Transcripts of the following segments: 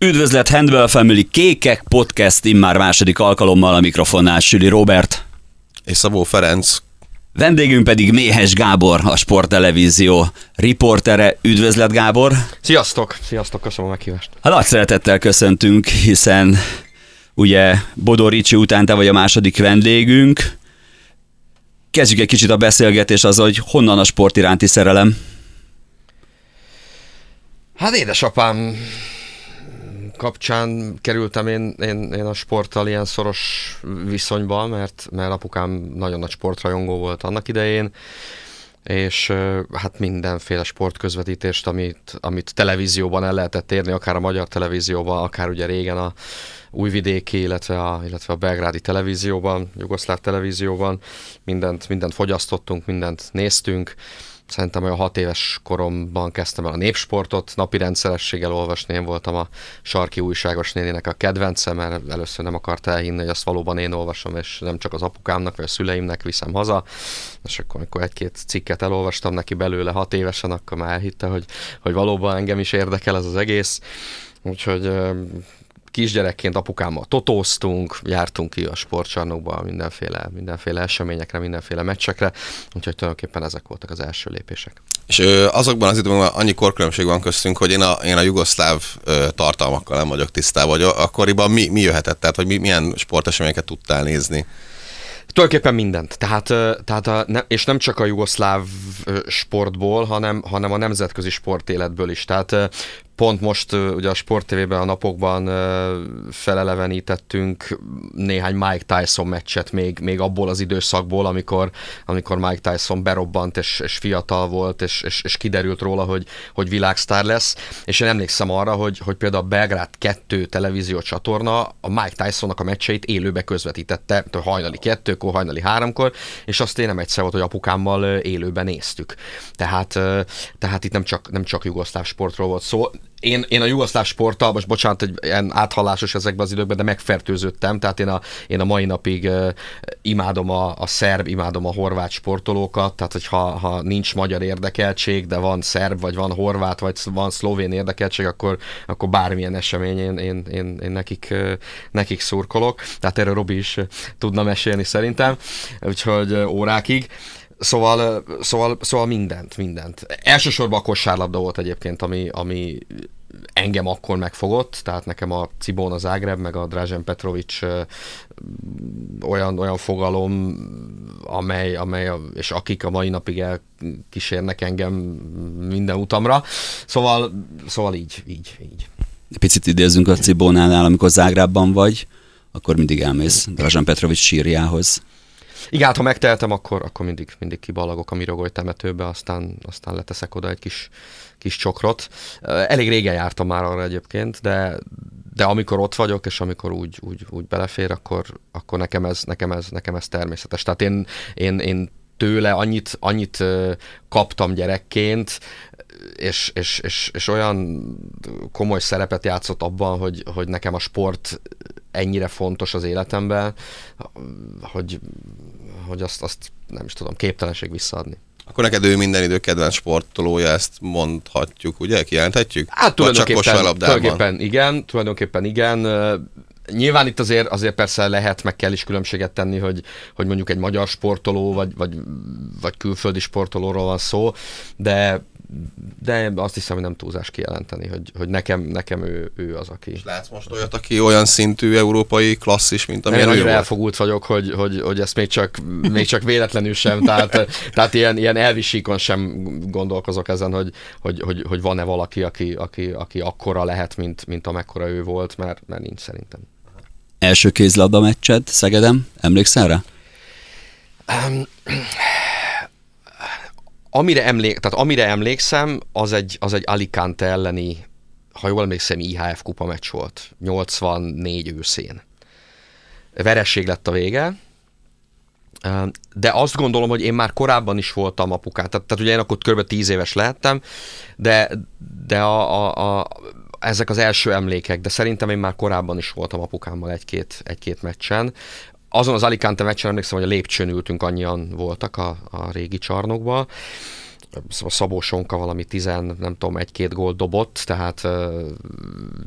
Üdvözlet Handball Family Kékek Podcast immár második alkalommal a mikrofonnál Süli Robert. És Szabó Ferenc. Vendégünk pedig Méhes Gábor, a Sporttelevízió riportere. Üdvözlet Gábor! Sziasztok! Sziasztok, köszönöm a meghívást. Hát nagy szeretettel köszöntünk, hiszen ugye Bodor Ricsi után te vagy a második vendégünk. Kezdjük egy kicsit a beszélgetést az, hogy honnan a sport iránti szerelem? Hát édesapám kapcsán kerültem én, én, én a sporttal ilyen szoros viszonyba, mert, mert apukám nagyon nagy sportrajongó volt annak idején, és hát mindenféle sportközvetítést, amit, amit televízióban el lehetett érni, akár a magyar televízióban, akár ugye régen a újvidéki, illetve a, illetve a belgrádi televízióban, jugoszláv televízióban, mindent, mindent fogyasztottunk, mindent néztünk, szerintem olyan hat éves koromban kezdtem el a népsportot, napi rendszerességgel olvasni, én voltam a sarki újságos néninek a kedvence, mert először nem akart elhinni, hogy azt valóban én olvasom, és nem csak az apukámnak vagy a szüleimnek viszem haza, és akkor, amikor egy-két cikket elolvastam neki belőle hat évesen, akkor már elhitte, hogy, hogy valóban engem is érdekel ez az egész. Úgyhogy kisgyerekként apukámmal totóztunk, jártunk ki a sportcsarnokba mindenféle, mindenféle eseményekre, mindenféle meccsekre, úgyhogy tulajdonképpen ezek voltak az első lépések. És ö, azokban az időben annyi korkülönbség van köztünk, hogy én a, én a jugoszláv ö, tartalmakkal nem vagyok tisztában, vagy akkoriban mi, mi jöhetett, tehát hogy mi, milyen sporteseményeket tudtál nézni? Tulajdonképpen mindent. Tehát, tehát a, ne, és nem csak a jugoszláv sportból, hanem, hanem a nemzetközi sportéletből is. Tehát pont most ugye a Sport TV-ben a napokban felelevenítettünk néhány Mike Tyson meccset még, még abból az időszakból, amikor, amikor Mike Tyson berobbant és, és fiatal volt, és, és, és kiderült róla, hogy, hogy világsztár lesz. És én emlékszem arra, hogy, hogy például a Belgrád 2 televízió csatorna a Mike Tysonnak a meccseit élőbe közvetítette, hajnali kettőkor, hajnali háromkor, és azt én nem egyszer volt, hogy apukámmal élőben néztük. Tehát, tehát itt nem csak, nem csak jugoszláv sportról volt szó én, én a jugoszláv sporttal, most bocsánat, hogy ilyen áthallásos ezekben az időkben, de megfertőződtem, tehát én a, én a mai napig uh, imádom a, a szerb, imádom a horvát sportolókat, tehát hogyha ha nincs magyar érdekeltség, de van szerb, vagy van horvát, vagy van szlovén érdekeltség, akkor, akkor bármilyen esemény én, én, én, én nekik, uh, nekik szurkolok, tehát erről Robi is tudna mesélni szerintem, úgyhogy órákig. Szóval, szóval, szóval mindent, mindent. Elsősorban a kosárlabda volt egyébként, ami, ami engem akkor megfogott, tehát nekem a Cibona Zágreb, meg a Drazen Petrovics olyan, olyan fogalom, amely, amely és akik a mai napig elkísérnek engem minden utamra. Szóval, szóval így, így, így. Picit idézünk a Cibónánál, amikor Zágrábban vagy, akkor mindig elmész Drazen Petrovics sírjához. Igen, hát ha megtehetem, akkor, akkor mindig, mindig kiballagok a Mirogoly temetőbe, aztán, aztán leteszek oda egy kis, kis csokrot. Elég régen jártam már arra egyébként, de, de amikor ott vagyok, és amikor úgy, úgy, úgy belefér, akkor, akkor nekem, ez, nekem, ez, nekem ez természetes. Tehát én, én, én tőle annyit, annyit kaptam gyerekként, és, és, és, és olyan komoly szerepet játszott abban, hogy, hogy nekem a sport ennyire fontos az életemben, hogy, hogy azt, azt nem is tudom, képtelenség visszaadni. Akkor neked ő minden idő kedvenc sportolója, ezt mondhatjuk, ugye? Kijelenthetjük? Hát tulajdonképpen, tulajdonképpen igen, tulajdonképpen igen. Nyilván itt azért, azért persze lehet, meg kell is különbséget tenni, hogy, hogy mondjuk egy magyar sportoló, vagy, vagy, vagy külföldi sportolóról van szó, de de azt hiszem, hogy nem túlzás kijelenteni, hogy, hogy nekem, nekem ő, ő az, aki... És látsz most olyat, aki olyan szintű európai klasszis, mint amilyen Én elfogult vagyok, hogy, hogy, hogy ezt még csak, még csak véletlenül sem, tehát, tehát ilyen, ilyen elvisíkon sem gondolkozok ezen, hogy, hogy, hogy, hogy van-e valaki, aki, aki, aki akkora lehet, mint, mint amekkora ő volt, mert, mert nincs szerintem. Első kézlabda meccsed Szegedem, emlékszel rá? Um, amire, emlék, tehát amire emlékszem, az egy, az egy Alicante elleni, ha jól emlékszem, IHF kupa meccs volt, 84 őszén. Veresség lett a vége, de azt gondolom, hogy én már korábban is voltam apukát, tehát, tehát ugye én akkor kb. 10 éves lehettem, de, de a, a, a, ezek az első emlékek, de szerintem én már korábban is voltam apukámmal egy-két, egy-két meccsen azon az Alicante meccsen emlékszem, hogy a lépcsőn ültünk, annyian voltak a, a régi csarnokba, szóval Szabó Sonka valami tizen, nem tudom, egy-két gól dobott, tehát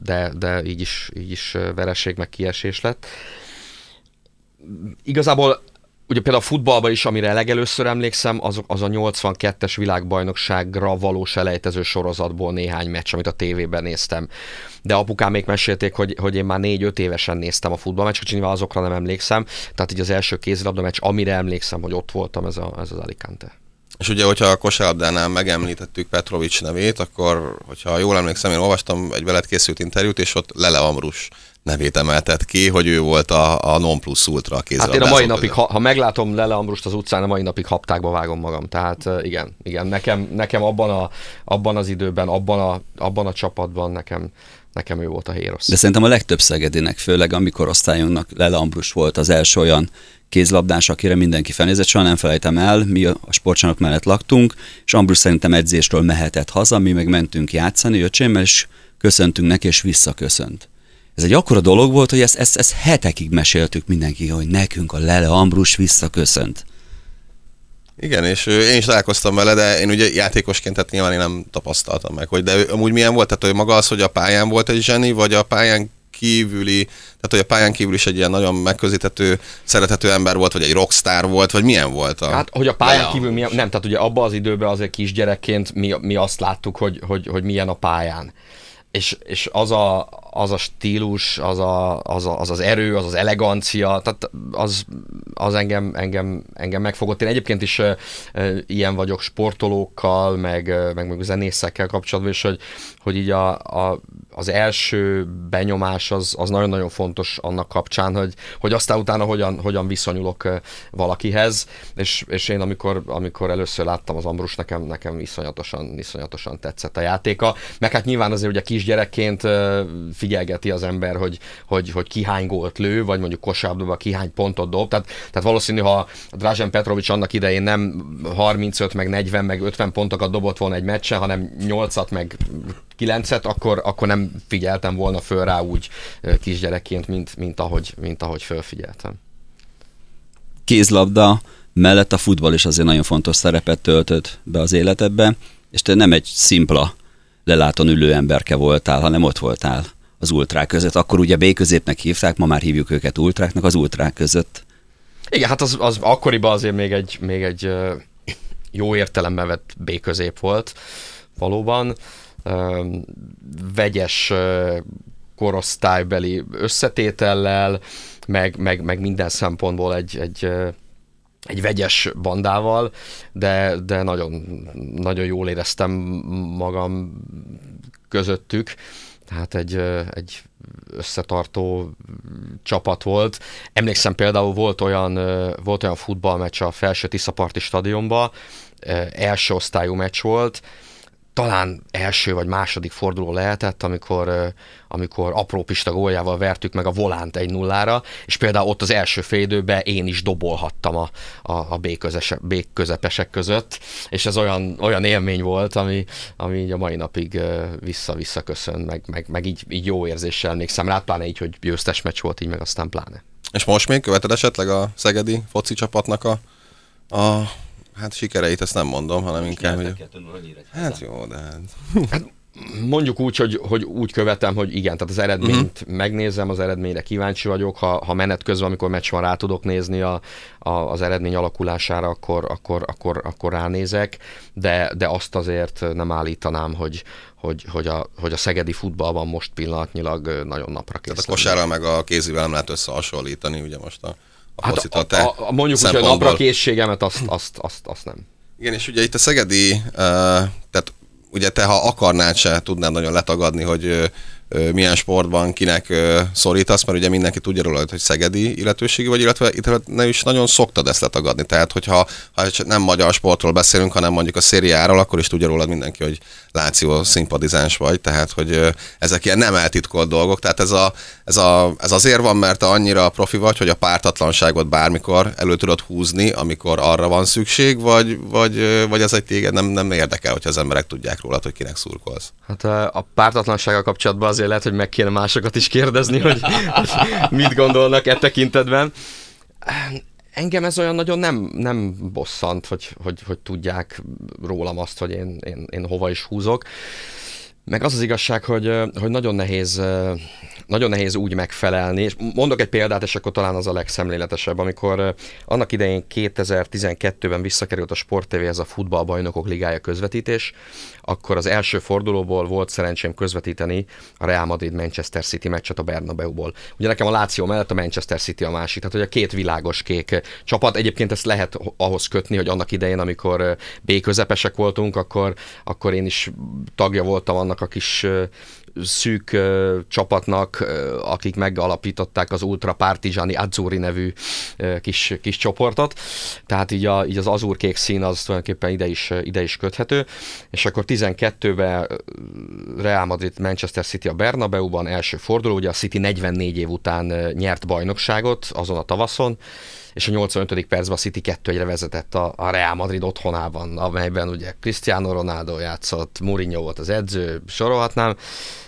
de, de így is, így is vereség meg kiesés lett. Igazából ugye például a futballban is, amire legelőször emlékszem, az, az a 82-es világbajnokságra való selejtező sorozatból néhány meccs, amit a tévében néztem. De apukám még mesélték, hogy, hogy én már 4-5 évesen néztem a futballmeccset, nyilván azokra nem emlékszem. Tehát így az első kézilabda meccs, amire emlékszem, hogy ott voltam, ez, a, ez az Alicante. És ugye, hogyha a kosárlabdánál megemlítettük Petrovics nevét, akkor, hogyha jól emlékszem, én olvastam egy veled készült interjút, és ott Lele Amrus nevét emeltet ki, hogy ő volt a, a non plus ultra a Hát én a mai napig, ha, ha meglátom Lele Ambrust az utcán, a mai napig haptákba vágom magam. Tehát igen, igen, nekem, nekem abban, a, abban az időben, abban a, abban a csapatban nekem, nekem ő volt a hérosz. De szerintem a legtöbb Szegedinek, főleg amikor osztályunknak Lele Ambrus volt az első olyan kézlabdás, akire mindenki felnézett, soha nem felejtem el, mi a sportcsarnok mellett laktunk, és Ambrus szerintem edzésről mehetett haza, mi meg mentünk játszani öcsémmel, és köszöntünk neki, és visszaköszönt. Ez egy akkora dolog volt, hogy ezt, ezt, ezt hetekig meséltük mindenki, hogy nekünk a Lele Ambrus visszaköszönt. Igen, és én is találkoztam vele, de én ugye játékosként, tehát nyilván én nem tapasztaltam meg, hogy de amúgy milyen volt, tehát hogy maga az, hogy a pályán volt egy zseni, vagy a pályán kívüli, tehát hogy a pályán kívül is egy ilyen nagyon megközítető, szerethető ember volt, vagy egy rockstar volt, vagy milyen volt? A... Hát, hogy a pályán kívül milyen, nem, tehát ugye abban az időben azért kisgyerekként mi, mi azt láttuk, hogy, hogy, hogy milyen a pályán és, és az, a, az a stílus, az, a, az, a, az az erő, az az elegancia, tehát az, az engem, engem, engem megfogott. Én egyébként is e, e, ilyen vagyok sportolókkal, meg, meg, meg zenészekkel kapcsolatban, és hogy, hogy így a, a, az első benyomás az, az nagyon-nagyon fontos annak kapcsán, hogy, hogy aztán utána hogyan, hogyan viszonyulok valakihez, és, és én amikor, amikor először láttam az Ambrus, nekem, nekem iszonyatosan, iszonyatosan tetszett a játéka, meg hát nyilván azért ugye kisgyerekként figyelgeti az ember, hogy, hogy, hogy ki hány gólt lő, vagy mondjuk kosárlabdában ki hány pontot dob, tehát, tehát valószínű, ha Drazen Petrovics annak idején nem 35, meg 40, meg 50 pontokat dobott volna egy meccsen, hanem 8-at, meg 9-et, akkor, akkor nem figyeltem volna föl rá úgy kisgyerekként, mint, mint, ahogy, mint ahogy fölfigyeltem. Kézlabda mellett a futball is azért nagyon fontos szerepet töltött be az életedbe, és te nem egy szimpla leláton ülő emberke voltál, hanem ott voltál az ultrák között. Akkor ugye B középnek hívták, ma már hívjuk őket ultráknak az ultrák között. Igen, hát az, az akkoriban azért még egy, még egy jó értelemben vett B közép volt valóban vegyes korosztálybeli összetétellel, meg, meg, meg minden szempontból egy, egy, egy vegyes bandával, de, de nagyon, nagyon jól éreztem magam közöttük. Tehát egy, egy összetartó csapat volt. Emlékszem például volt olyan, volt olyan futballmeccs a Felső Tiszaparti stadionban, első osztályú meccs volt, talán első vagy második forduló lehetett, amikor, amikor apró Pista góljával vertük meg a volánt egy nullára, és például ott az első félidőben én is dobolhattam a, a, a B, közese, B közepesek között, és ez olyan, olyan élmény volt, ami, ami így a mai napig vissza-vissza köszön, meg, meg, meg így, így jó érzéssel emlékszem rá, pláne így, hogy győztes meccs volt így, meg aztán pláne. És most még követed esetleg a szegedi foci csapatnak a, a Hát sikereit ezt nem mondom, hanem inkább, hogy... Hát jó, de hát... hát... Mondjuk úgy, hogy, hogy úgy követem, hogy igen, tehát az eredményt uh-huh. megnézem, az eredményre kíváncsi vagyok, ha, ha menet közben, amikor meccs van, rá tudok nézni a, a, az eredmény alakulására, akkor, akkor, akkor, akkor ránézek, de, de azt azért nem állítanám, hogy, hogy, hogy, a, hogy a szegedi futballban most pillanatnyilag nagyon napra kész. Tehát a kosárral meg a kézivel nem lehet összehasonlítani, ugye most a a hát a, te a, a, mondjuk úgy, hogy a napra készségemet azt, azt, azt, azt nem. Igen, és ugye itt a Szegedi, uh, tehát ugye te ha akarnád se tudnád nagyon letagadni, hogy milyen sportban kinek szorítasz, mert ugye mindenki tudja róla, hogy szegedi illetőségi vagy, illetve itt ne is nagyon szoktad ezt letagadni. Tehát, hogyha ha nem magyar sportról beszélünk, hanem mondjuk a szériáról, akkor is tudja rólad mindenki, hogy Láció szimpatizáns vagy, tehát, hogy ezek ilyen nem eltitkolt dolgok. Tehát ez, a, ez, a, ez azért van, mert annyira profi vagy, hogy a pártatlanságot bármikor elő tudod húzni, amikor arra van szükség, vagy, vagy, vagy ez egy téged nem, nem érdekel, hogy az emberek tudják rólad, hogy kinek szurkolsz. Hát a pártatlansággal kapcsolatban az azért lehet, hogy meg kéne másokat is kérdezni, hogy, hogy mit gondolnak e tekintetben. engem ez olyan nagyon nem, nem bosszant, hogy, hogy, hogy tudják rólam azt, hogy én, én, én hova is húzok. Meg az az igazság, hogy, hogy nagyon nehéz nagyon nehéz úgy megfelelni, és mondok egy példát, és akkor talán az a legszemléletesebb, amikor annak idején 2012-ben visszakerült a Sport TV, ez a futballbajnokok ligája közvetítés, akkor az első fordulóból volt szerencsém közvetíteni a Real Madrid-Manchester City meccset a Bernabeu-ból. Ugye nekem a Láció mellett a Manchester City a másik, tehát hogy a két világos kék csapat. Egyébként ezt lehet ahhoz kötni, hogy annak idején, amikor B közepesek voltunk, akkor, akkor én is tagja voltam annak a kis szűk uh, csapatnak, uh, akik megalapították az Ultra Partizani Azzurri nevű uh, kis, kis csoportot. Tehát így, a, így az azurkék szín az tulajdonképpen ide is, ide is köthető. És akkor 12-ben Real Madrid Manchester City a Bernabeu-ban első forduló, ugye a City 44 év után nyert bajnokságot azon a tavaszon, és a 85. percben a City 2 vezetett a, a Real Madrid otthonában, amelyben ugye Cristiano Ronaldo játszott, Mourinho volt az edző, sorolhatnám,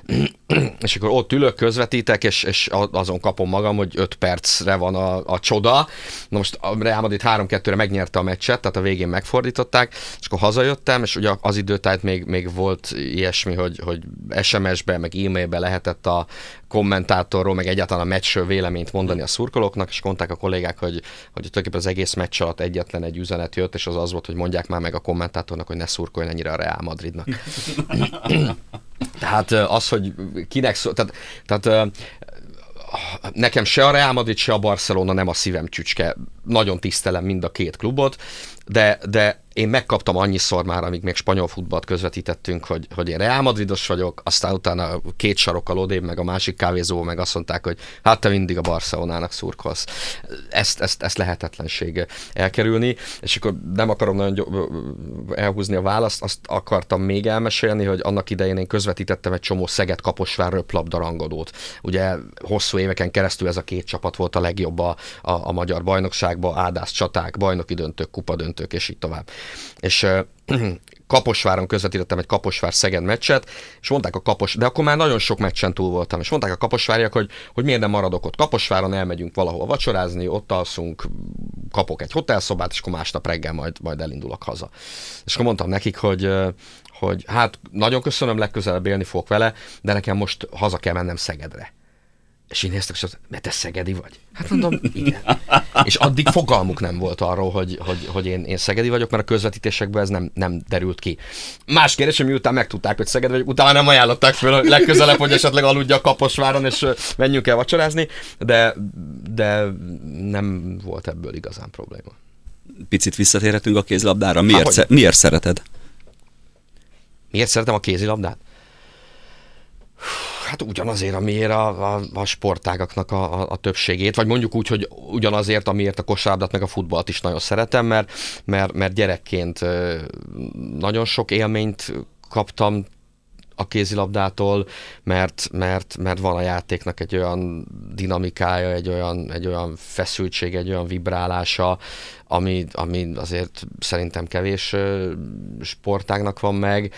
és akkor ott ülök, közvetítek, és, és azon kapom magam, hogy 5 percre van a, a csoda. Na most a Real Madrid 3-2-re megnyerte a meccset, tehát a végén megfordították, és akkor hazajöttem, és ugye az időtájt még, még volt ilyesmi, hogy, hogy SMS-be, meg e-mailbe lehetett a kommentátorról, meg egyáltalán a meccsről véleményt mondani a szurkolóknak, és mondták a kollégák, hogy, hogy tulajdonképpen az egész meccs alatt egyetlen egy üzenet jött, és az az volt, hogy mondják már meg a kommentátornak, hogy ne szurkoljon ennyire a Real Madridnak. Tehát az, hogy kinek szó, tehát, tehát nekem se a Real Madrid, se a Barcelona nem a szívem csücske. Nagyon tisztelem mind a két klubot, de, de én megkaptam annyiszor már, amíg még spanyol futballt közvetítettünk, hogy, hogy én Real Madridos vagyok, aztán utána két sarokkal odébb, meg a másik kávézó, meg azt mondták, hogy hát te mindig a Barcelonának szurkolsz. Ezt, ezt, ezt lehetetlenség elkerülni, és akkor nem akarom nagyon elhúzni a választ, azt akartam még elmesélni, hogy annak idején én közvetítettem egy csomó Szeged Kaposvár röplabda rangadót. Ugye hosszú éveken keresztül ez a két csapat volt a legjobb a, a, a magyar bajnokságban, ádász csaták, bajnoki döntők, kupadöntők, és így tovább és Kaposváron közvetítettem egy Kaposvár-Szeged meccset, és mondták a Kapos, de akkor már nagyon sok meccsen túl voltam, és mondták a Kaposváriak, hogy, hogy miért nem maradok ott Kaposváron, elmegyünk valahol vacsorázni, ott alszunk, kapok egy hotelszobát, és akkor másnap reggel majd, majd elindulok haza. És akkor mondtam nekik, hogy, hogy hát nagyon köszönöm, legközelebb élni fogok vele, de nekem most haza kell mennem Szegedre. És én néztem, és azt, mert te szegedi vagy? Hát mondom, igen. és addig fogalmuk nem volt arról, hogy, hogy, hogy én, én szegedi vagyok, mert a közvetítésekből ez nem, nem derült ki. Más kérdés, hogy miután megtudták, hogy szegedi vagyok, utána nem ajánlották föl, hogy legközelebb, hogy esetleg aludja a Kaposváron, és menjünk el vacsorázni, de, de nem volt ebből igazán probléma. Picit visszatérhetünk a kézilabdára. Miért, Há, sze- miért szereted? Miért szeretem a kézilabdát? Hát ugyanazért, amiért a, a, a sportágaknak a, a, a többségét, vagy mondjuk úgy, hogy ugyanazért, amiért a kosárlabdát meg a futballt is nagyon szeretem, mert, mert, mert gyerekként nagyon sok élményt kaptam a kézilabdától, mert, mert, mert van a játéknak egy olyan dinamikája, egy olyan, egy olyan feszültség, egy olyan vibrálása, ami, ami azért szerintem kevés sportágnak van meg,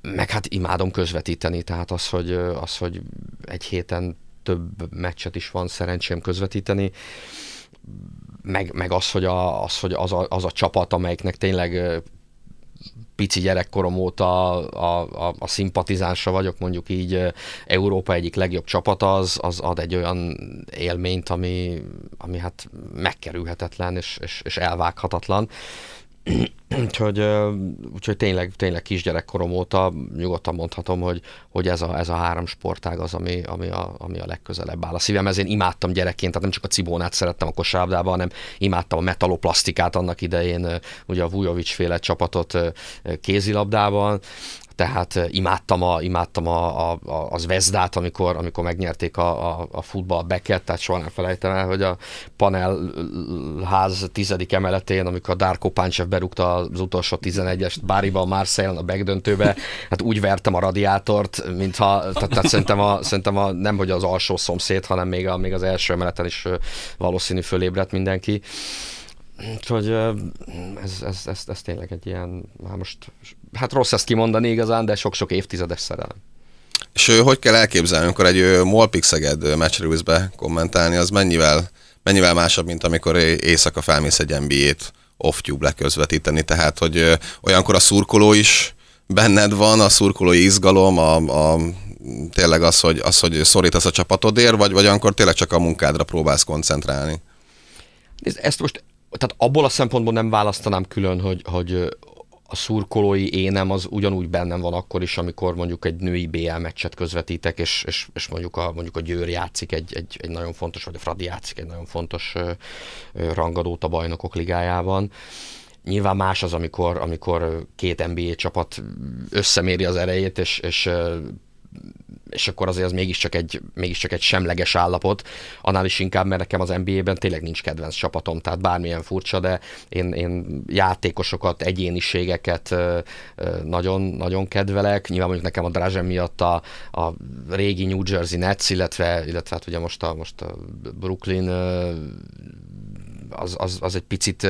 meg hát imádom közvetíteni, tehát az, hogy, az, hogy egy héten több meccset is van szerencsém közvetíteni, meg, meg az, hogy, a, az, hogy az, a, az a csapat, amelyiknek tényleg pici gyerekkorom óta a, a, a szimpatizánsa vagyok, mondjuk így Európa egyik legjobb csapata, az, az ad egy olyan élményt, ami, ami hát megkerülhetetlen és, és, és elvághatatlan úgyhogy, úgyhogy tényleg, tényleg kisgyerekkorom óta nyugodtan mondhatom, hogy, hogy ez, a, ez a három sportág az, ami, ami, a, ami a legközelebb áll a szívemhez. Én imádtam gyerekként, tehát nem csak a cibónát szerettem a kosárlabdában, hanem imádtam a metaloplasztikát annak idején, ugye a Vujovic féle csapatot kézilabdában, tehát imádtam, a, imádtam a, a, a, az Vezdát, amikor, amikor megnyerték a, a, a futball beket, tehát soha nem felejtem el, hogy a panelház tizedik emeletén, amikor Darko Páncsev berúgta az utolsó 11-est Báriban, Marseille a begdöntőbe, hát úgy vertem a radiátort, mintha, tehát, tehát szerintem, a, szerintem a, nem hogy az alsó szomszéd, hanem még, a, még az első emeleten is valószínű fölébredt mindenki. Úgyhogy ez, ez, ez, ez tényleg egy ilyen, hát most, hát rossz ezt kimondani igazán, de sok-sok évtizedes szerelem. És hogy kell elképzelni, amikor egy Molpix Szeged kommentálni, az mennyivel mennyivel másabb, mint amikor éjszaka felmész egy NBA-t off-tube leközvetíteni, tehát hogy olyankor a szurkoló is benned van, a szurkolói izgalom, a, a tényleg az, hogy, az, hogy szorítasz a csapatodért, vagy, vagy akkor tényleg csak a munkádra próbálsz koncentrálni? Ezt most, tehát abból a szempontból nem választanám külön, hogy, hogy a szurkolói énem az ugyanúgy bennem van akkor is, amikor mondjuk egy női BL meccset közvetítek, és, és, és mondjuk, a, mondjuk a Győr játszik egy, egy, egy nagyon fontos, vagy a Fradi játszik egy nagyon fontos rangadót a bajnokok ligájában. Nyilván más az, amikor, amikor két NBA csapat összeméri az erejét, és, és és akkor azért az mégiscsak egy, mégiscsak egy semleges állapot, annál is inkább, mert nekem az NBA-ben tényleg nincs kedvenc csapatom, tehát bármilyen furcsa, de én, én játékosokat, egyéniségeket nagyon, nagyon kedvelek. Nyilván mondjuk nekem a Drazen miatt a, a régi New Jersey Nets, illetve, illetve hát ugye most a, most a Brooklyn az, az, az egy picit,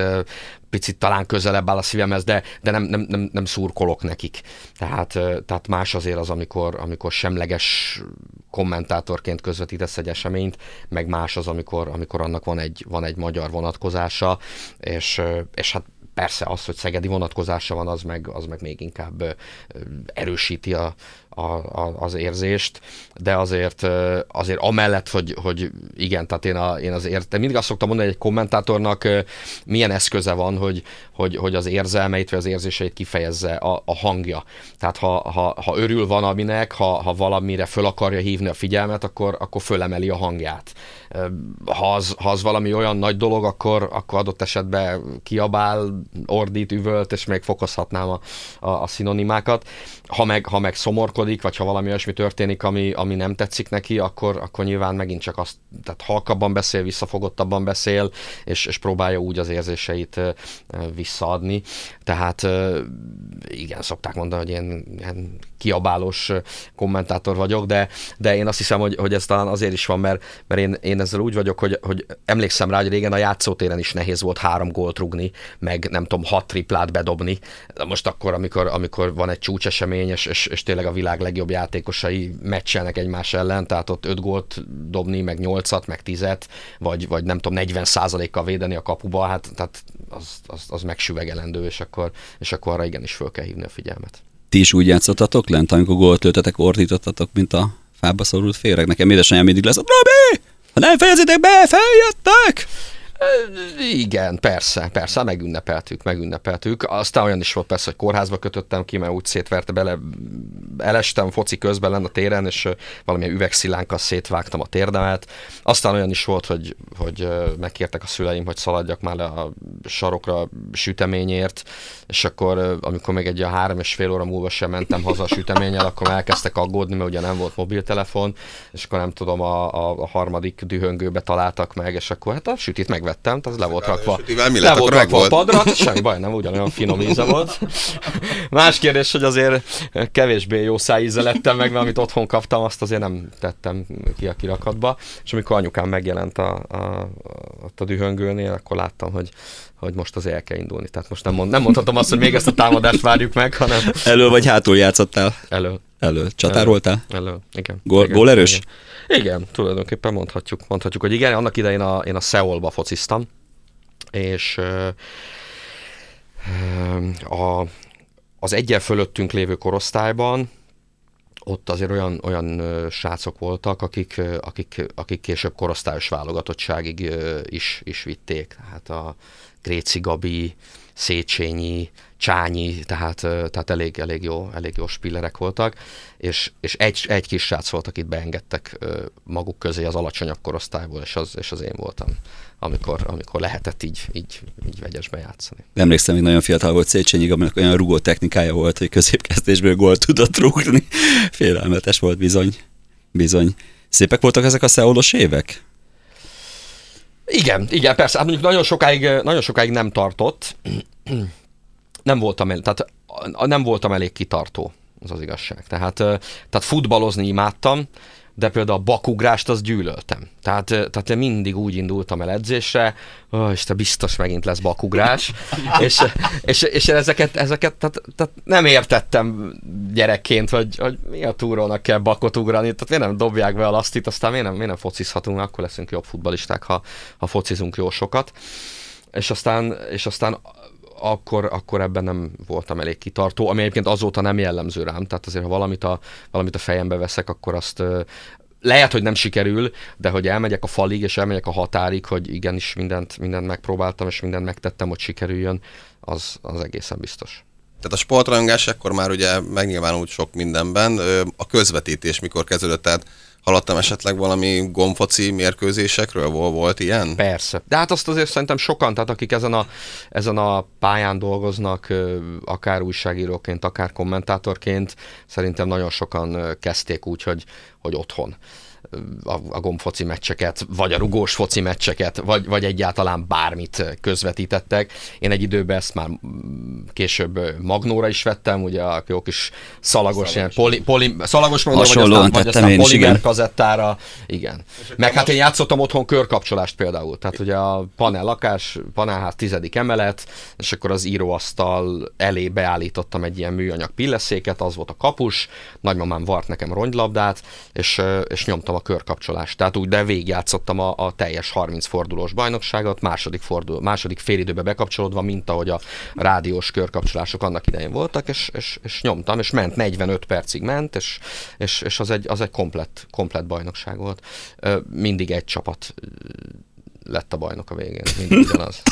picit talán közelebb áll a szívemhez, de, de nem, nem, nem, nem szurkolok nekik. Tehát, tehát más azért az, amikor, amikor semleges kommentátorként közvetítesz egy eseményt, meg más az, amikor, amikor annak van egy, van egy magyar vonatkozása, és, és hát persze az, hogy szegedi vonatkozása van, az meg, az meg még inkább erősíti a, a, a, az érzést, de azért, azért amellett, hogy, hogy igen, tehát én, a, én azért, de mindig azt szoktam mondani, hogy egy kommentátornak milyen eszköze van, hogy, hogy, hogy az érzelmeit vagy az érzéseit kifejezze a, a hangja. Tehát ha, ha, ha örül van aminek, ha, ha valamire föl akarja hívni a figyelmet, akkor, akkor fölemeli a hangját. Ha az, ha az valami olyan nagy dolog, akkor, akkor adott esetben kiabál, ordít, üvölt, és még fokozhatnám a, a, a szinonimákat. Ha meg, ha meg szomorkodik, vagy ha valami olyasmi történik, ami, ami nem tetszik neki, akkor, akkor nyilván megint csak azt, tehát halkabban beszél, visszafogottabban beszél, és, és próbálja úgy az érzéseit visszaadni. Tehát igen, szokták mondani, hogy én ilyen kiabálós kommentátor vagyok, de, de én azt hiszem, hogy, hogy ez talán azért is van, mert, mert én, én ezzel úgy vagyok, hogy, hogy emlékszem rá, hogy régen a játszótéren is nehéz volt három gólt rugni, meg nem tudom, hat triplát bedobni. Most akkor, amikor, amikor van egy csúcsesemény, és, és, és tényleg a világ legjobb játékosai meccselnek egymás ellen, tehát ott öt gólt dobni, meg nyolcat, meg tizet, vagy, vagy nem tudom, 40% kal védeni a kapuba, hát tehát az, az, az megsüvegelendő, és akkor, és akkor arra igenis föl kell hívni a figyelmet. Ti is úgy játszottatok lent, amikor gólt lőtetek, ordítottatok, mint a fába szorult féreg? Nekem édesanyám mindig lesz, Robi! Ha nem fejezitek be, feljöttek! Igen, persze, persze, megünnepeltük, megünnepeltük. Aztán olyan is volt persze, hogy kórházba kötöttem ki, mert úgy szétverte bele, elestem foci közben lenne a téren, és valamilyen üvegszilánkkal szétvágtam a térdemet. Aztán olyan is volt, hogy, hogy megkértek a szüleim, hogy szaladjak már a sarokra süteményért, és akkor, amikor még egy a három és fél óra múlva sem mentem haza a süteményel, akkor elkezdtek aggódni, mert ugye nem volt mobiltelefon, és akkor nem tudom, a, a, a harmadik dühöngőbe találtak meg, és akkor hát a sütit megvettem, tehát le volt rakva, mi le volt rakva a padra, semmi baj, nem ugyanolyan finom íze volt. Más kérdés, hogy azért kevésbé jó szájíze lettem meg, mert amit otthon kaptam, azt azért nem tettem ki a kirakatba, és amikor anyukám megjelent a, a, a, a dühöngőnél, akkor láttam, hogy hogy most az el kell indulni. Tehát most nem, mond, nem mondhatom azt, hogy még ezt a támadást várjuk meg, hanem... Elő vagy hátul játszottál? Elő. Elő. Csatároltál? Elő, igen. Gól, igen, gól erős? Igen. igen, tulajdonképpen mondhatjuk, mondhatjuk, hogy igen, annak idején a, én a Seoulba fociztam, és a, az egyen fölöttünk lévő korosztályban ott azért olyan, olyan srácok voltak, akik, akik, akik később korosztályos válogatottságig is, is vitték. Tehát a Gréci Gabi, Széchenyi, Csányi, tehát, tehát elég, elég, jó, elég jó spillerek voltak, és, és egy, egy kis srác volt, akit beengedtek maguk közé az alacsonyabb korosztályból, és az, és az én voltam amikor, amikor lehetett így, így, így vegyesbe játszani. Emlékszem, hogy nagyon fiatal volt Széchenyi, aminek olyan rugó technikája volt, hogy középkezdésből gólt tudott rúgni. Félelmetes volt bizony. Bizony. Szépek voltak ezek a szeolos évek? Igen, igen, persze. Hát mondjuk nagyon sokáig, nagyon sokáig nem tartott. Nem voltam, el, tehát nem voltam elég kitartó, az az igazság. Tehát, tehát futballozni imádtam, de például a bakugrást az gyűlöltem. Tehát, tehát én mindig úgy indultam el edzésre, oh, és te biztos megint lesz bakugrás, és, és, és ezeket, ezeket tehát, tehát nem értettem gyerekként, hogy, hogy mi a túrónak kell bakot ugrani, tehát miért nem dobják be a lasztit, aztán miért nem, miért nem focizhatunk, akkor leszünk jobb futbalisták, ha, ha focizunk jó sokat. És aztán, és aztán akkor, akkor ebben nem voltam elég kitartó, ami egyébként azóta nem jellemző rám, tehát azért ha valamit a, valamit a fejembe veszek, akkor azt lehet, hogy nem sikerül, de hogy elmegyek a falig, és elmegyek a határig, hogy igenis mindent, mindent megpróbáltam, és mindent megtettem, hogy sikerüljön, az, az egészen biztos. Tehát a sportrajongás akkor már ugye megnyilvánult sok mindenben. A közvetítés mikor kezdődött, tehát Hallottam esetleg valami gomfoci mérkőzésekről? Volt ilyen? Persze. De hát azt azért szerintem sokan, tehát akik ezen a, ezen a pályán dolgoznak, akár újságíróként, akár kommentátorként, szerintem nagyon sokan kezdték úgy, hogy, hogy otthon a, a gombfoci meccseket, vagy a rugós foci meccseket, vagy, vagy egyáltalán bármit közvetítettek. Én egy időben ezt már később Magnóra is vettem, ugye a jó kis szalagos, szalagos. ilyen poli, poli, szalagos Magnóra, vagy aztán, vagy aztán polimer igen. kazettára. Igen. Meg hát én játszottam otthon körkapcsolást például. Tehát ugye a panel lakás, panelház tizedik emelet, és akkor az íróasztal elé beállítottam egy ilyen műanyag pilleszéket, az volt a kapus, nagymamám vart nekem rongylabdát, és, és nyomtam a körkapcsolást. Tehát úgy, de végigjátszottam a, a teljes 30 fordulós bajnokságot, második, fordul, második félidőbe bekapcsolódva, mint ahogy a rádiós körkapcsolások annak idején voltak, és, és, és nyomtam, és ment, 45 percig ment, és, és, és az, egy, az egy komplet, komplet bajnokság volt. Mindig egy csapat lett a bajnok a végén. Mindig ugyanaz.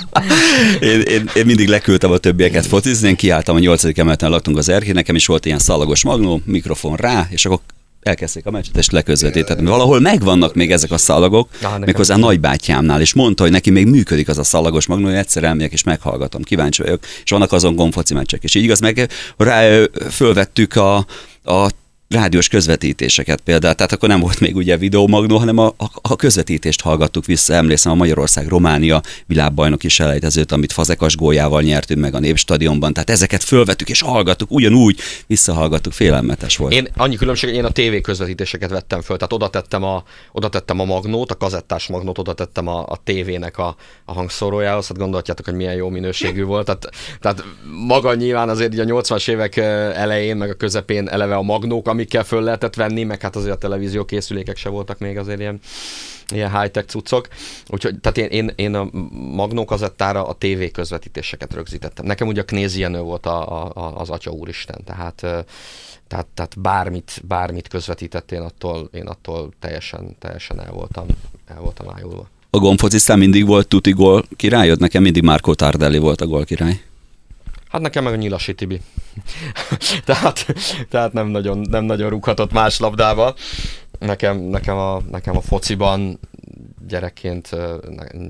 én, én, én, mindig leküldtem a többieket focizni, én kiálltam a nyolcadik emeleten laktunk az erkén, nekem is volt ilyen szalagos magnó, mikrofon rá, és akkor elkezdték a meccset, és leközvetítetni. Valahol megvannak még ezek a szalagok, ah, méghozzá a nagybátyámnál, és mondta, hogy neki még működik az a szalagos magnó, hogy egyszer elmegyek és meghallgatom, kíváncsi vagyok, és vannak azon gomfoci meccsek, és így igaz, meg rá fölvettük a, a rádiós közvetítéseket például, tehát akkor nem volt még ugye videómagnó, hanem a, a, a közvetítést hallgattuk vissza, emlékszem a Magyarország-Románia világbajnoki selejtezőt, amit Fazekas góljával nyertünk meg a Népstadionban, tehát ezeket fölvettük és hallgattuk, ugyanúgy visszahallgattuk, félelmetes volt. Én annyi különbség, én a TV közvetítéseket vettem föl, tehát oda tettem a, oda tettem a magnót, a kazettás magnót, oda tettem a, a tévének a, a hangszórójához, hát gondolhatjátok, hogy milyen jó minőségű volt, tehát, tehát maga nyilván azért a 80-as évek elején, meg a közepén eleve a magnók, amikkel föl lehetett venni, meg hát azért a televízió készülékek se voltak még azért ilyen, ilyen high-tech cuccok. Úgyhogy tehát én, én, én a Magnó kazettára a TV közvetítéseket rögzítettem. Nekem ugye a Knézienő volt a, a, az Atya Úristen, tehát tehát, tehát bármit, bármit közvetített, én attól, én attól teljesen, teljesen el voltam, el voltam ájulva. A gombfocisztán mindig volt tuti gól királyod? Nekem mindig Márkó Tardelli volt a gól király. Hát nekem meg a Nyilasi Tibi. tehát, tehát nem, nagyon, nem nagyon rúghatott más labdába. Nekem, nekem, a, nekem a fociban gyerekként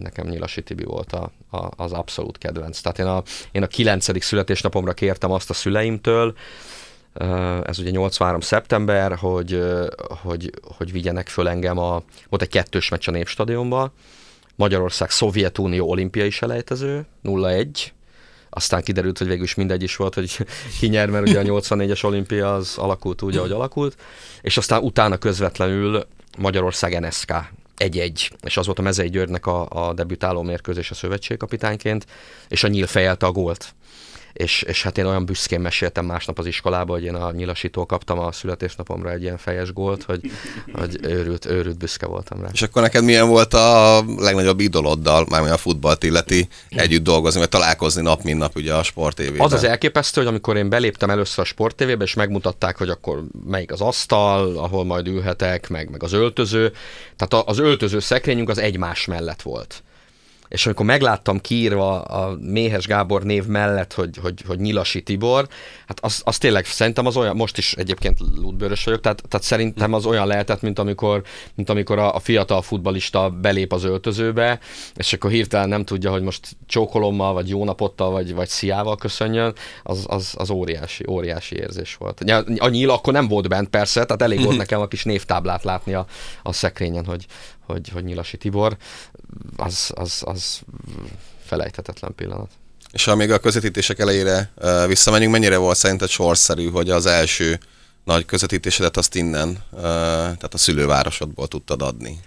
nekem Nyilasi Tibi volt a, a, az abszolút kedvenc. Tehát én a, én a kilencedik születésnapomra kértem azt a szüleimtől, ez ugye 83. szeptember, hogy, hogy, hogy vigyenek föl engem a, volt egy kettős meccs a Népstadionban, Magyarország Szovjetunió olimpiai selejtező, 0-1, aztán kiderült, hogy végül is mindegy is volt, hogy ki nyer, mert ugye a 84-es olimpia az alakult úgy, ahogy alakult, és aztán utána közvetlenül Magyarország NSK egy-egy, és az volt a Mezei Györgynek a, a debütáló mérkőzés a szövetségkapitányként, és a nyíl fejelte a gólt és, és hát én olyan büszkén meséltem másnap az iskolába, hogy én a nyilasítól kaptam a születésnapomra egy ilyen fejes gólt, hogy, hogy őrült, őrült büszke voltam rá. És akkor neked milyen volt a legnagyobb idoloddal, mármint a futballt illeti, együtt dolgozni, vagy találkozni nap, mint nap ugye a sportévében? Az az elképesztő, hogy amikor én beléptem először a sportévébe, és megmutatták, hogy akkor melyik az asztal, ahol majd ülhetek, meg, meg az öltöző. Tehát az öltöző szekrényünk az egymás mellett volt és amikor megláttam kiírva a Méhes Gábor név mellett, hogy, hogy, hogy Nyilasi Tibor, hát az, az tényleg szerintem az olyan, most is egyébként lútbőrös vagyok, tehát, tehát szerintem az olyan lehetett, mint amikor, mint amikor a, a fiatal futbalista belép az öltözőbe, és akkor hirtelen nem tudja, hogy most csókolommal, vagy jó napottal, vagy, vagy sziával köszönjön, az, az, az óriási, óriási érzés volt. A nyíl akkor nem volt bent persze, tehát elég volt nekem a kis névtáblát látni a, a szekrényen, hogy, hogy, hogy Nyilasi Tibor, az, az, az felejthetetlen pillanat. És ha még a közvetítések elejére uh, visszamegyünk, mennyire volt szerinted sorszerű, hogy az első nagy közvetítésedet azt innen, tehát a szülővárosodból tudtad adni.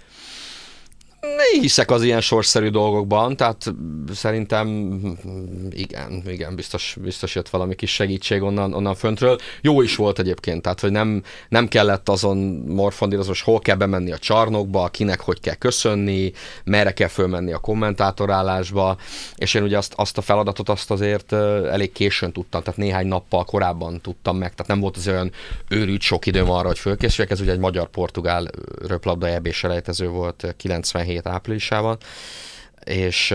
Hiszek az ilyen sorszerű dolgokban, tehát szerintem igen, igen, biztos, biztos jött valami kis segítség onnan, onnan föntről. Jó is volt egyébként, tehát hogy nem, nem kellett azon morfondírozni, hogy hol kell bemenni a csarnokba, kinek hogy kell köszönni, merre kell fölmenni a kommentátorálásba, és én ugye azt, azt a feladatot azt azért elég későn tudtam, tehát néhány nappal korábban tudtam meg, tehát nem volt az olyan őrült sok időm arra, hogy fölkészüljek, ez ugye egy magyar-portugál röplabda EB volt 97 áprilisában, és,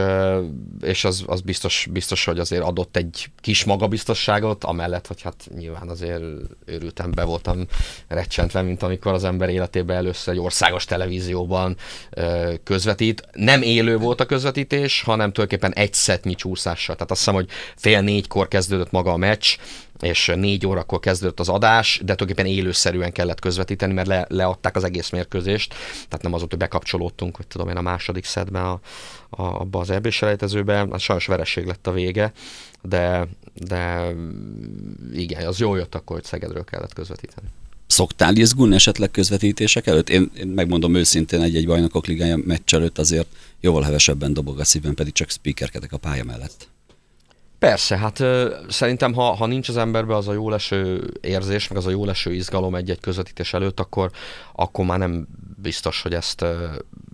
és az, az biztos, biztos, hogy azért adott egy kis magabiztosságot, amellett, hogy hát nyilván azért őrültem, be voltam recsentve, mint amikor az ember életében először egy országos televízióban közvetít. Nem élő volt a közvetítés, hanem tulajdonképpen egy szetnyi csúszással. Tehát azt hiszem, hogy fél négykor kezdődött maga a meccs, és négy órakor kezdődött az adás, de tulajdonképpen élőszerűen kellett közvetíteni, mert le, leadták az egész mérkőzést, tehát nem az hogy bekapcsolódtunk, hogy tudom én a második szedben a, a, abba az EB selejtezőbe, az sajnos vereség lett a vége, de, de igen, az jól jött akkor, hogy Szegedről kellett közvetíteni. Szoktál izgulni esetleg közvetítések előtt? Én, én megmondom őszintén, egy-egy bajnokok ligája meccs előtt azért jóval hevesebben dobog a szívem, pedig csak speakerkedek a pálya mellett. Persze, hát ö, szerintem ha, ha nincs az emberbe az a jó leső érzés, meg az a jó leső izgalom egy-egy közvetítés előtt, akkor, akkor már nem biztos, hogy ezt, ö,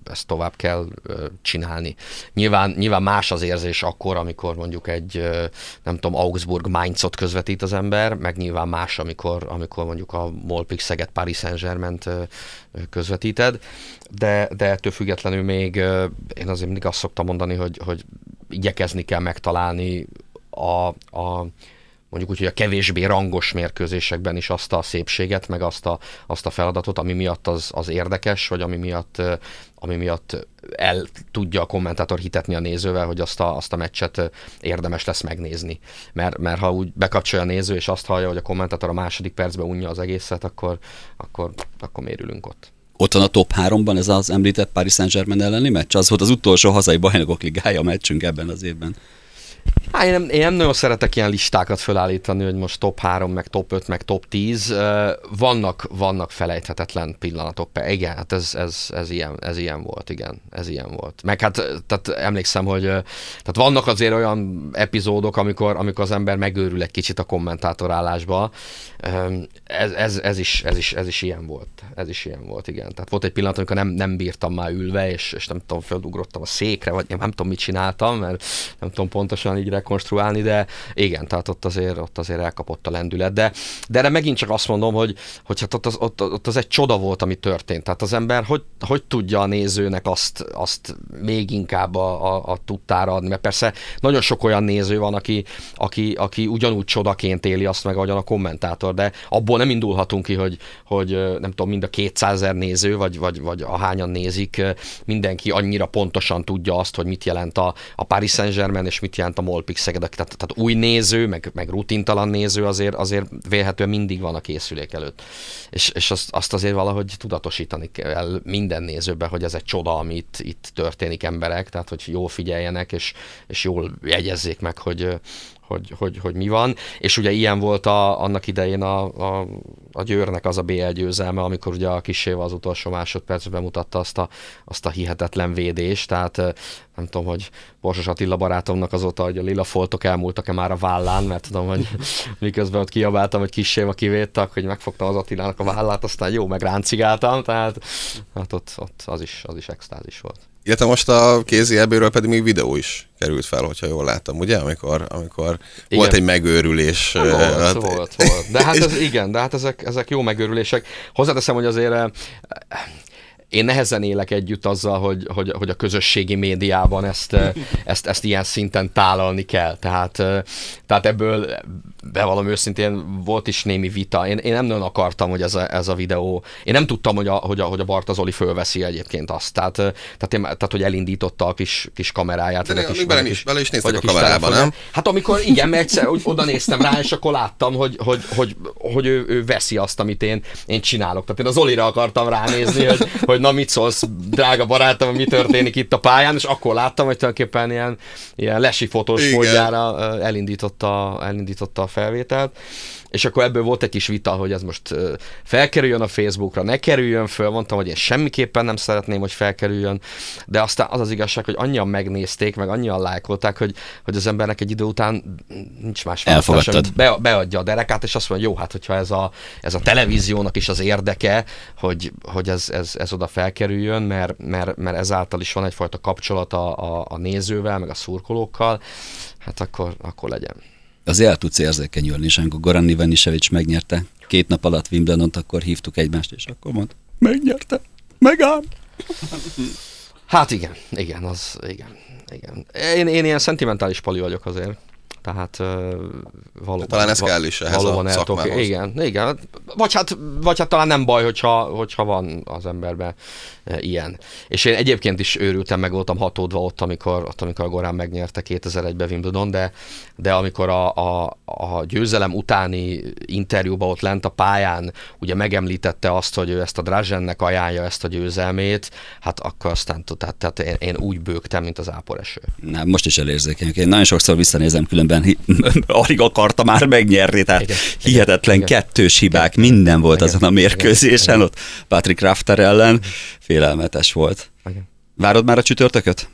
ezt tovább kell ö, csinálni. Nyilván, nyilván más az érzés akkor, amikor mondjuk egy, ö, nem tudom, Augsburg Mainzot közvetít az ember, meg nyilván más, amikor, amikor mondjuk a Molpik Szeged Paris Saint-Germain közvetíted, de, de ettől függetlenül még én azért mindig azt szoktam mondani, hogy, hogy igyekezni kell megtalálni a, a mondjuk úgy, hogy a kevésbé rangos mérkőzésekben is azt a szépséget, meg azt a, azt a feladatot, ami miatt az, az érdekes, vagy ami miatt, ami miatt el tudja a kommentátor hitetni a nézővel, hogy azt a, azt a meccset érdemes lesz megnézni. Mert, mert ha úgy bekapcsolja a néző, és azt hallja, hogy a kommentátor a második percben unja az egészet, akkor, akkor, akkor mérülünk ott. Ott van a top 3-ban ez az említett Paris Saint-Germain elleni meccs? Az volt az utolsó hazai bajnokok ligája meccsünk ebben az évben. Hát én nem, én nem nagyon szeretek ilyen listákat felállítani, hogy most top 3, meg top 5, meg top 10. Vannak, vannak felejthetetlen pillanatok. Igen, hát ez, ez, ez, ilyen, ez ilyen volt, igen. Ez ilyen volt. Meg hát tehát emlékszem, hogy tehát vannak azért olyan epizódok, amikor, amikor az ember megőrül egy kicsit a kommentátorálásba. Ez, ez, ez, is, ez, is, ez is ilyen volt. Ez is ilyen volt, igen. Tehát volt egy pillanat, amikor nem, nem bírtam már ülve, és, és nem tudom, felugrottam a székre, vagy nem tudom, mit csináltam, mert nem tudom pontosan pontosan így rekonstruálni, de igen, tehát ott azért, ott azért elkapott a lendület. De, de erre megint csak azt mondom, hogy, hogy hát ott az, ott, ott az egy csoda volt, ami történt. Tehát az ember hogy, hogy tudja a nézőnek azt, azt még inkább a, a, a tudtára adni, mert persze nagyon sok olyan néző van, aki, aki, aki ugyanúgy csodaként éli azt meg, ahogyan a kommentátor, de abból nem indulhatunk ki, hogy, hogy nem tudom, mind a 200 ezer néző, vagy, vagy, vagy a hányan nézik, mindenki annyira pontosan tudja azt, hogy mit jelent a, a Paris Saint-Germain, és mit jelent a Molpix Szeged, tehát, tehát új néző, meg, meg rutintalan néző azért, azért vélhetően mindig van a készülék előtt. És, és azt, azt azért valahogy tudatosítani kell minden nézőbe, hogy ez egy csoda, ami itt, itt történik emberek, tehát hogy jól figyeljenek, és, és jól jegyezzék meg, hogy, hogy, hogy, hogy mi van. És ugye ilyen volt a, annak idején a, a, a Győrnek az a BL győzelme, amikor ugye a kisével az utolsó másodpercben bemutatta azt a, azt a hihetetlen védést, tehát nem tudom, hogy Borsos Attila barátomnak azóta, hogy a lila foltok elmúltak-e már a vállán, mert tudom, hogy miközben ott kiabáltam, hogy kiséva kivédtak, hogy megfogtam az Attilának a vállát, aztán jó, meg ráncigáltam, tehát hát ott, ott az, is, az is extázis volt. Illetve most a kézi ebbéről pedig még videó is került fel, hogyha jól láttam, ugye? Amikor, amikor igen. volt egy megőrülés. Volt, hát, volt, volt. De hát ez, igen, de hát ezek, ezek jó megőrülések. Hozzáteszem, hogy azért én nehezen élek együtt azzal, hogy, hogy, hogy a közösségi médiában ezt, ezt, ezt ilyen szinten tálalni kell. Tehát, tehát ebből bevallom őszintén volt is némi vita. Én, én nem nagyon akartam, hogy ez a, ez a videó, én nem tudtam, hogy a, hogy a, hogy a Bartazoli fölveszi egyébként azt. Tehát, tehát, én, tehát hogy elindította a kis, kis kameráját. De a kis, bele, is, bele is néztek a, a kamerában, nem? Hát amikor igen, mert egyszer úgy oda néztem rá, és akkor láttam, hogy, hogy, hogy, hogy ő, ő, veszi azt, amit én, én csinálok. Tehát én az Olira akartam ránézni, hogy, hogy na mit szólsz, drága barátom, mi történik itt a pályán, és akkor láttam, hogy tulajdonképpen ilyen, ilyen lesi fotós módjára elindította, elindította a felvételt. És akkor ebből volt egy kis vita, hogy ez most felkerüljön a Facebookra, ne kerüljön föl, mondtam, hogy én semmiképpen nem szeretném, hogy felkerüljön, de aztán az az igazság, hogy annyian megnézték, meg annyian lájkolták, hogy, hogy az embernek egy idő után nincs más választás, be, beadja a derekát, és azt mondja, jó, hát hogyha ez a, ez a televíziónak is az érdeke, hogy, hogy ez, ez, ez oda felkerüljön, mert, mert, mert ezáltal is van egyfajta kapcsolata a, a nézővel, meg a szurkolókkal, hát akkor, akkor legyen azért el tudsz érzékenyülni, és amikor Goran Ivanisevics megnyerte két nap alatt Wimbledon-t, akkor hívtuk egymást, és akkor mondta, megnyerte, megáll. Hát igen, igen, az, igen, igen. Én, én ilyen szentimentális pali vagyok azért. Tehát uh, valóban... Talán ez kell is ehhez valóban a szakmához. Igen, igen. Vagy hát, vagy hát talán nem baj, hogyha, hogyha van az emberben e, ilyen. És én egyébként is őrültem, meg voltam hatódva ott, amikor, ott, amikor a Gorán megnyerte 2001-ben Wimbledon, de, de amikor a, a, a győzelem utáni interjúban ott lent a pályán ugye megemlítette azt, hogy ő ezt a Drazennek ajánlja ezt a győzelmét, hát akkor aztán tehát, tehát én, én úgy bőgtem, mint az áporeső. Na, most is elérzékenyek. Én nagyon sokszor visszanézem, különben alig akarta már megnyerni, tehát igen, hihetetlen igen, kettős hibák, igen, minden volt igen, azon a mérkőzésen, igen, ott Patrick Rafter ellen, félelmetes volt. Igen. Várod már a csütörtököt?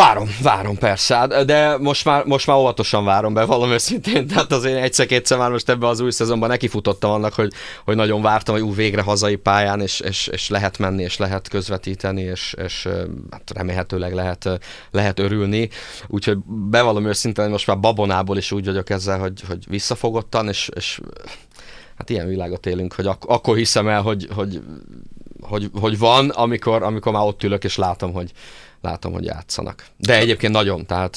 Várom, várom persze, hát, de most már, most már óvatosan várom be, valami őszintén, tehát azért egyszer-kétszer már most ebbe az új szezonban nekifutottam annak, hogy, hogy nagyon vártam, hogy ú, végre hazai pályán, és, és, és lehet menni, és lehet közvetíteni, és, és hát remélhetőleg lehet, lehet örülni. Úgyhogy bevallom őszintén, most már babonából is úgy vagyok ezzel, hogy, hogy visszafogottan, és, és hát ilyen világot élünk, hogy ak- akkor hiszem el, hogy, hogy, hogy, hogy van, amikor, amikor már ott ülök, és látom, hogy, látom, hogy játszanak. De egyébként nagyon, tehát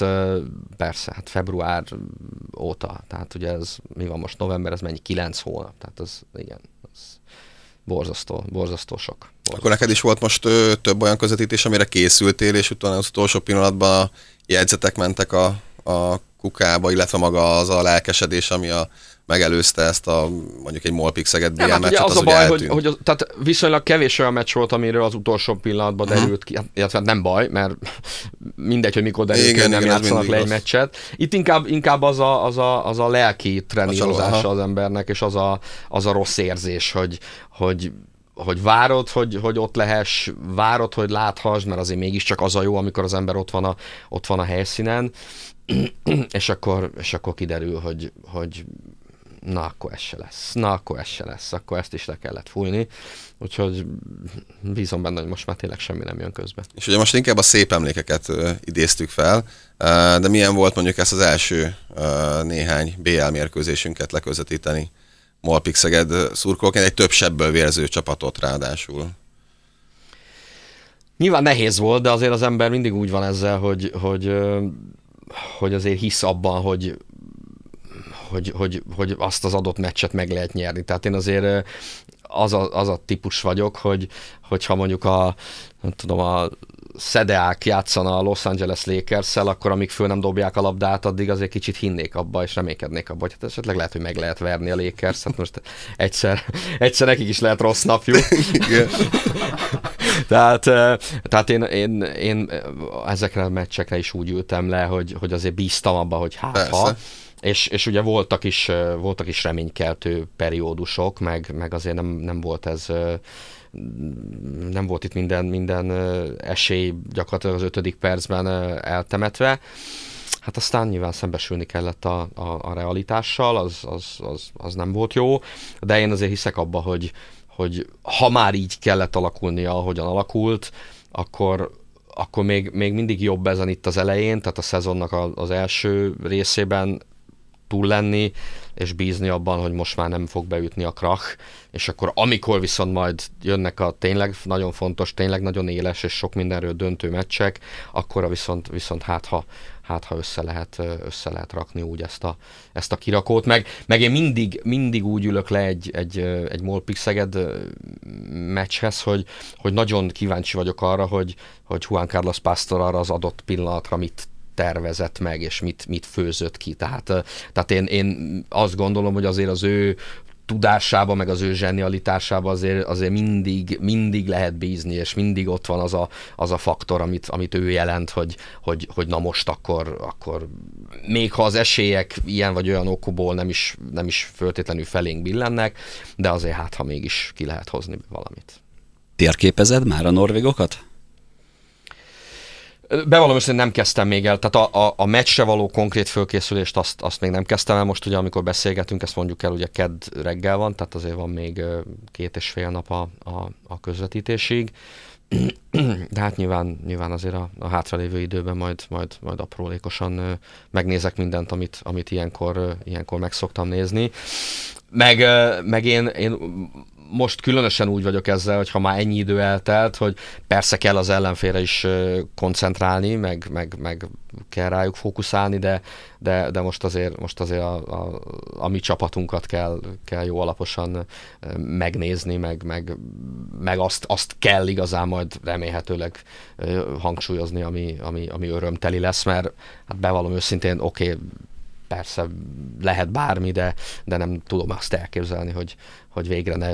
persze, hát február óta, tehát ugye ez, mi van most november, ez mennyi? Kilenc hónap, tehát az, igen, az borzasztó, borzasztó sok. Borzasztó. Akkor neked is volt most ö, több olyan közvetítés, amire készültél, és utána az utolsó pillanatban a jegyzetek mentek a, a kukába, illetve maga az a lelkesedés, ami a megelőzte ezt a mondjuk egy Molpix Szeged BL hát meccset, az, az, a baj, hogy, hogy az, tehát viszonylag kevés olyan meccs volt, amiről az utolsó pillanatban uh-huh. derült ki, illetve nem baj, mert mindegy, hogy mikor derült igen, ki, nem játszanak le egy meccset. Itt inkább, inkább az, a, az, a, az a lelki trenírozása az embernek, és az a, az a rossz érzés, hogy, hogy hogy várod, hogy, hogy ott lehess, várod, hogy láthass, mert azért mégiscsak az a jó, amikor az ember ott van a, ott van a helyszínen, és akkor, és akkor kiderül, hogy, hogy na akkor ez se lesz, na akkor ez se lesz, akkor ezt is le kellett fújni, úgyhogy bízom benne, hogy most már tényleg semmi nem jön közbe. És ugye most inkább a szép emlékeket idéztük fel, de milyen volt mondjuk ezt az első néhány BL mérkőzésünket leközvetíteni Molpix Szeged szurkolóként, egy több sebből vérző csapatot ráadásul? Nyilván nehéz volt, de azért az ember mindig úgy van ezzel, hogy, hogy, hogy azért hisz abban, hogy hogy, hogy, hogy azt az adott meccset meg lehet nyerni. Tehát én azért az a, az a típus vagyok, hogy, hogyha mondjuk a, nem tudom, a Szedeák játszana a Los Angeles lakers akkor amíg föl nem dobják a labdát, addig azért kicsit hinnék abba, és reménykednék abba, hogy hát esetleg lehet, hogy meg lehet verni a Lakers, hát most egyszer, egyszer nekik is lehet rossz napjuk. tehát, tehát én, én, én ezekre a meccsekre is úgy ültem le, hogy, hogy azért bíztam abba, hogy hát ha, és, és ugye voltak is, voltak is reménykeltő periódusok, meg, meg azért nem, nem volt ez nem volt itt minden, minden esély gyakorlatilag az ötödik percben eltemetve. Hát aztán nyilván szembesülni kellett a, a, a realitással, az, az, az, az nem volt jó, de én azért hiszek abba, hogy, hogy ha már így kellett alakulnia, ahogyan alakult, akkor, akkor még, még mindig jobb ezen itt az elején, tehát a szezonnak az első részében túl lenni, és bízni abban, hogy most már nem fog beütni a krach, és akkor amikor viszont majd jönnek a tényleg nagyon fontos, tényleg nagyon éles és sok mindenről döntő meccsek, akkor viszont, viszont hát ha, hát ha össze lehet, össze lehet rakni úgy ezt a, ezt a kirakót, meg, meg én mindig, mindig úgy ülök le egy, egy, egy Molpix Szeged meccshez, hogy, hogy nagyon kíváncsi vagyok arra, hogy, hogy Juan Carlos Pastor arra az adott pillanatra mit tervezett meg, és mit, mit főzött ki. Tehát, tehát én, én azt gondolom, hogy azért az ő tudásába, meg az ő zsenialitásába azért, azért mindig, mindig lehet bízni, és mindig ott van az a, az a faktor, amit, amit ő jelent, hogy, hogy, hogy na most akkor, akkor még ha az esélyek ilyen vagy olyan okból nem is, nem is föltétlenül felénk billennek, de azért hát, ha mégis ki lehet hozni valamit. Térképezed már a norvégokat? Bevallom hogy nem kezdtem még el, tehát a, a, a meccsre való konkrét fölkészülést azt, azt még nem kezdtem el. Most ugye, amikor beszélgetünk, ezt mondjuk el, ugye kedd reggel van, tehát azért van még két és fél nap a, a, a közvetítésig. De hát nyilván, nyilván azért a, a hátralévő időben majd, majd, majd aprólékosan megnézek mindent, amit, amit ilyenkor, ilyenkor meg szoktam nézni. Meg, meg én, én most különösen úgy vagyok ezzel, hogy ha már ennyi idő eltelt, hogy persze kell az ellenfélre is koncentrálni, meg, meg, meg kell rájuk fókuszálni, de, de, de most azért, most azért a, a, a mi csapatunkat kell, kell jó alaposan megnézni, meg, meg, meg azt, azt kell igazán majd remélhetőleg hangsúlyozni, ami, ami, ami örömteli lesz, mert hát bevallom őszintén, oké, okay, persze lehet bármi, de, de nem tudom azt elképzelni, hogy, hogy végre ne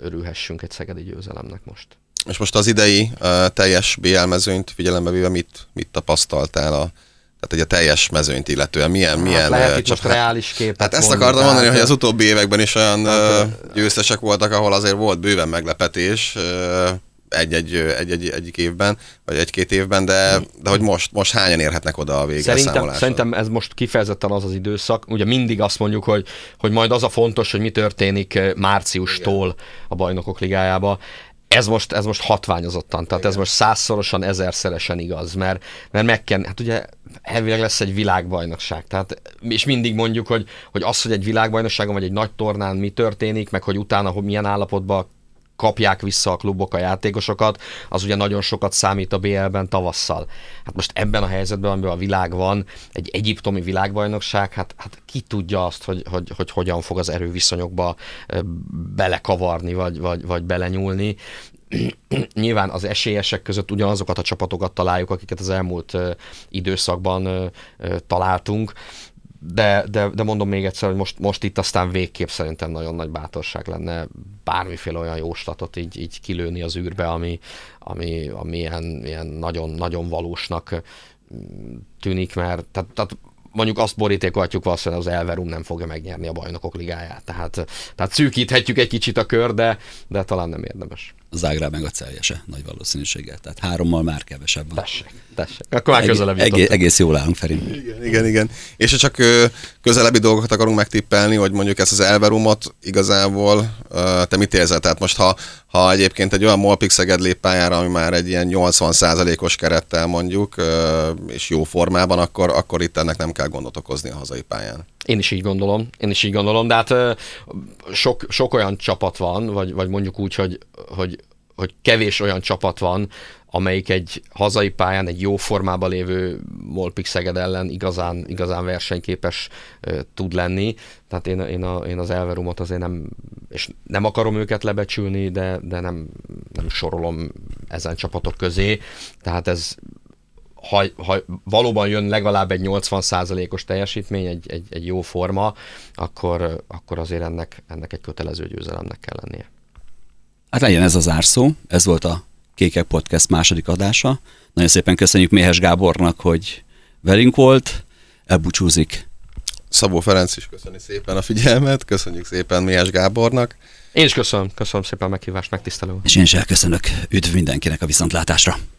örülhessünk egy szegedi győzelemnek most. És most az idei uh, teljes BL mezőnyt figyelembe véve mit, mit tapasztaltál a tehát egy a teljes mezőnyt illetően milyen... Hát milyen lehet itt most reális képet Hát ezt akartam mondani, hogy az utóbbi években is olyan hát, győztesek voltak, ahol azért volt bőven meglepetés egy-egy, egy-egy, egyik évben, vagy egy-két évben, de, de hogy most, most hányan érhetnek oda a vége szerintem, szerintem ez most kifejezetten az az időszak. Ugye mindig azt mondjuk, hogy, hogy majd az a fontos, hogy mi történik márciustól Igen. a bajnokok ligájába ez most, ez most hatványozottan, tehát Igen. ez most százszorosan, ezerszeresen igaz, mert, mert meg kell, hát ugye elvileg lesz egy világbajnokság, tehát, és mindig mondjuk, hogy, hogy az, hogy egy világbajnokságon vagy egy nagy tornán mi történik, meg hogy utána hogy milyen állapotban kapják vissza a klubok a játékosokat, az ugye nagyon sokat számít a BL-ben tavasszal. Hát most ebben a helyzetben, amiben a világ van, egy egyiptomi világbajnokság, hát, hát ki tudja azt, hogy, hogy, hogy hogyan fog az erőviszonyokba belekavarni, vagy, vagy, vagy belenyúlni. Nyilván az esélyesek között ugyanazokat a csapatokat találjuk, akiket az elmúlt időszakban találtunk, de, de, de mondom még egyszer, hogy most, most itt aztán végképp szerintem nagyon nagy bátorság lenne bármiféle olyan jóslatot így, így kilőni az űrbe, ami, ami, ami ilyen, ilyen nagyon, nagyon valósnak tűnik, mert tehát, tehát mondjuk azt borítékolhatjuk valószínűleg az Elverum nem fogja megnyerni a bajnokok ligáját. Tehát, tehát szűkíthetjük egy kicsit a kör, de, de talán nem érdemes. Zágráb meg a Celjese nagy valószínűséggel. Tehát hárommal már kevesebb van. Tessék, tessék. Akkor már közelebb egész, egész jól állunk, Ferim. Igen, igen, igen. És ha csak közelebbi dolgokat akarunk megtippelni, hogy mondjuk ezt az Elverumot igazából te mit érzel? Tehát most ha, ha egyébként egy olyan Molpix Szeged lép pályára, ami már egy ilyen 80%-os kerettel mondjuk, és jó formában, akkor, akkor itt ennek nem kell gondot okozni a hazai pályán. Én is így gondolom, én is így gondolom, de hát sok, sok olyan csapat van, vagy, vagy mondjuk úgy, hogy, hogy, hogy kevés olyan csapat van, amelyik egy hazai pályán egy jó formában lévő Molpix Szeged ellen igazán, igazán versenyképes tud lenni. Tehát én, én, a, én az Elverumot azért nem, és nem akarom őket lebecsülni, de, de nem, nem sorolom ezen csapatok közé. Tehát ez ha, ha valóban jön legalább egy 80%-os teljesítmény, egy, egy, egy jó forma, akkor, akkor azért ennek, ennek egy kötelező győzelemnek kell lennie. Hát legyen ez az árszó, ez volt a Kékek Podcast második adása. Nagyon szépen köszönjük Méhes Gábornak, hogy velünk volt, elbúcsúzik. Szabó Ferenc is köszöni szépen a figyelmet, köszönjük szépen Méhes Gábornak. Én is köszönöm, köszönöm szépen a meghívást, megtisztelő. És én is elköszönök, üdv mindenkinek a viszontlátásra.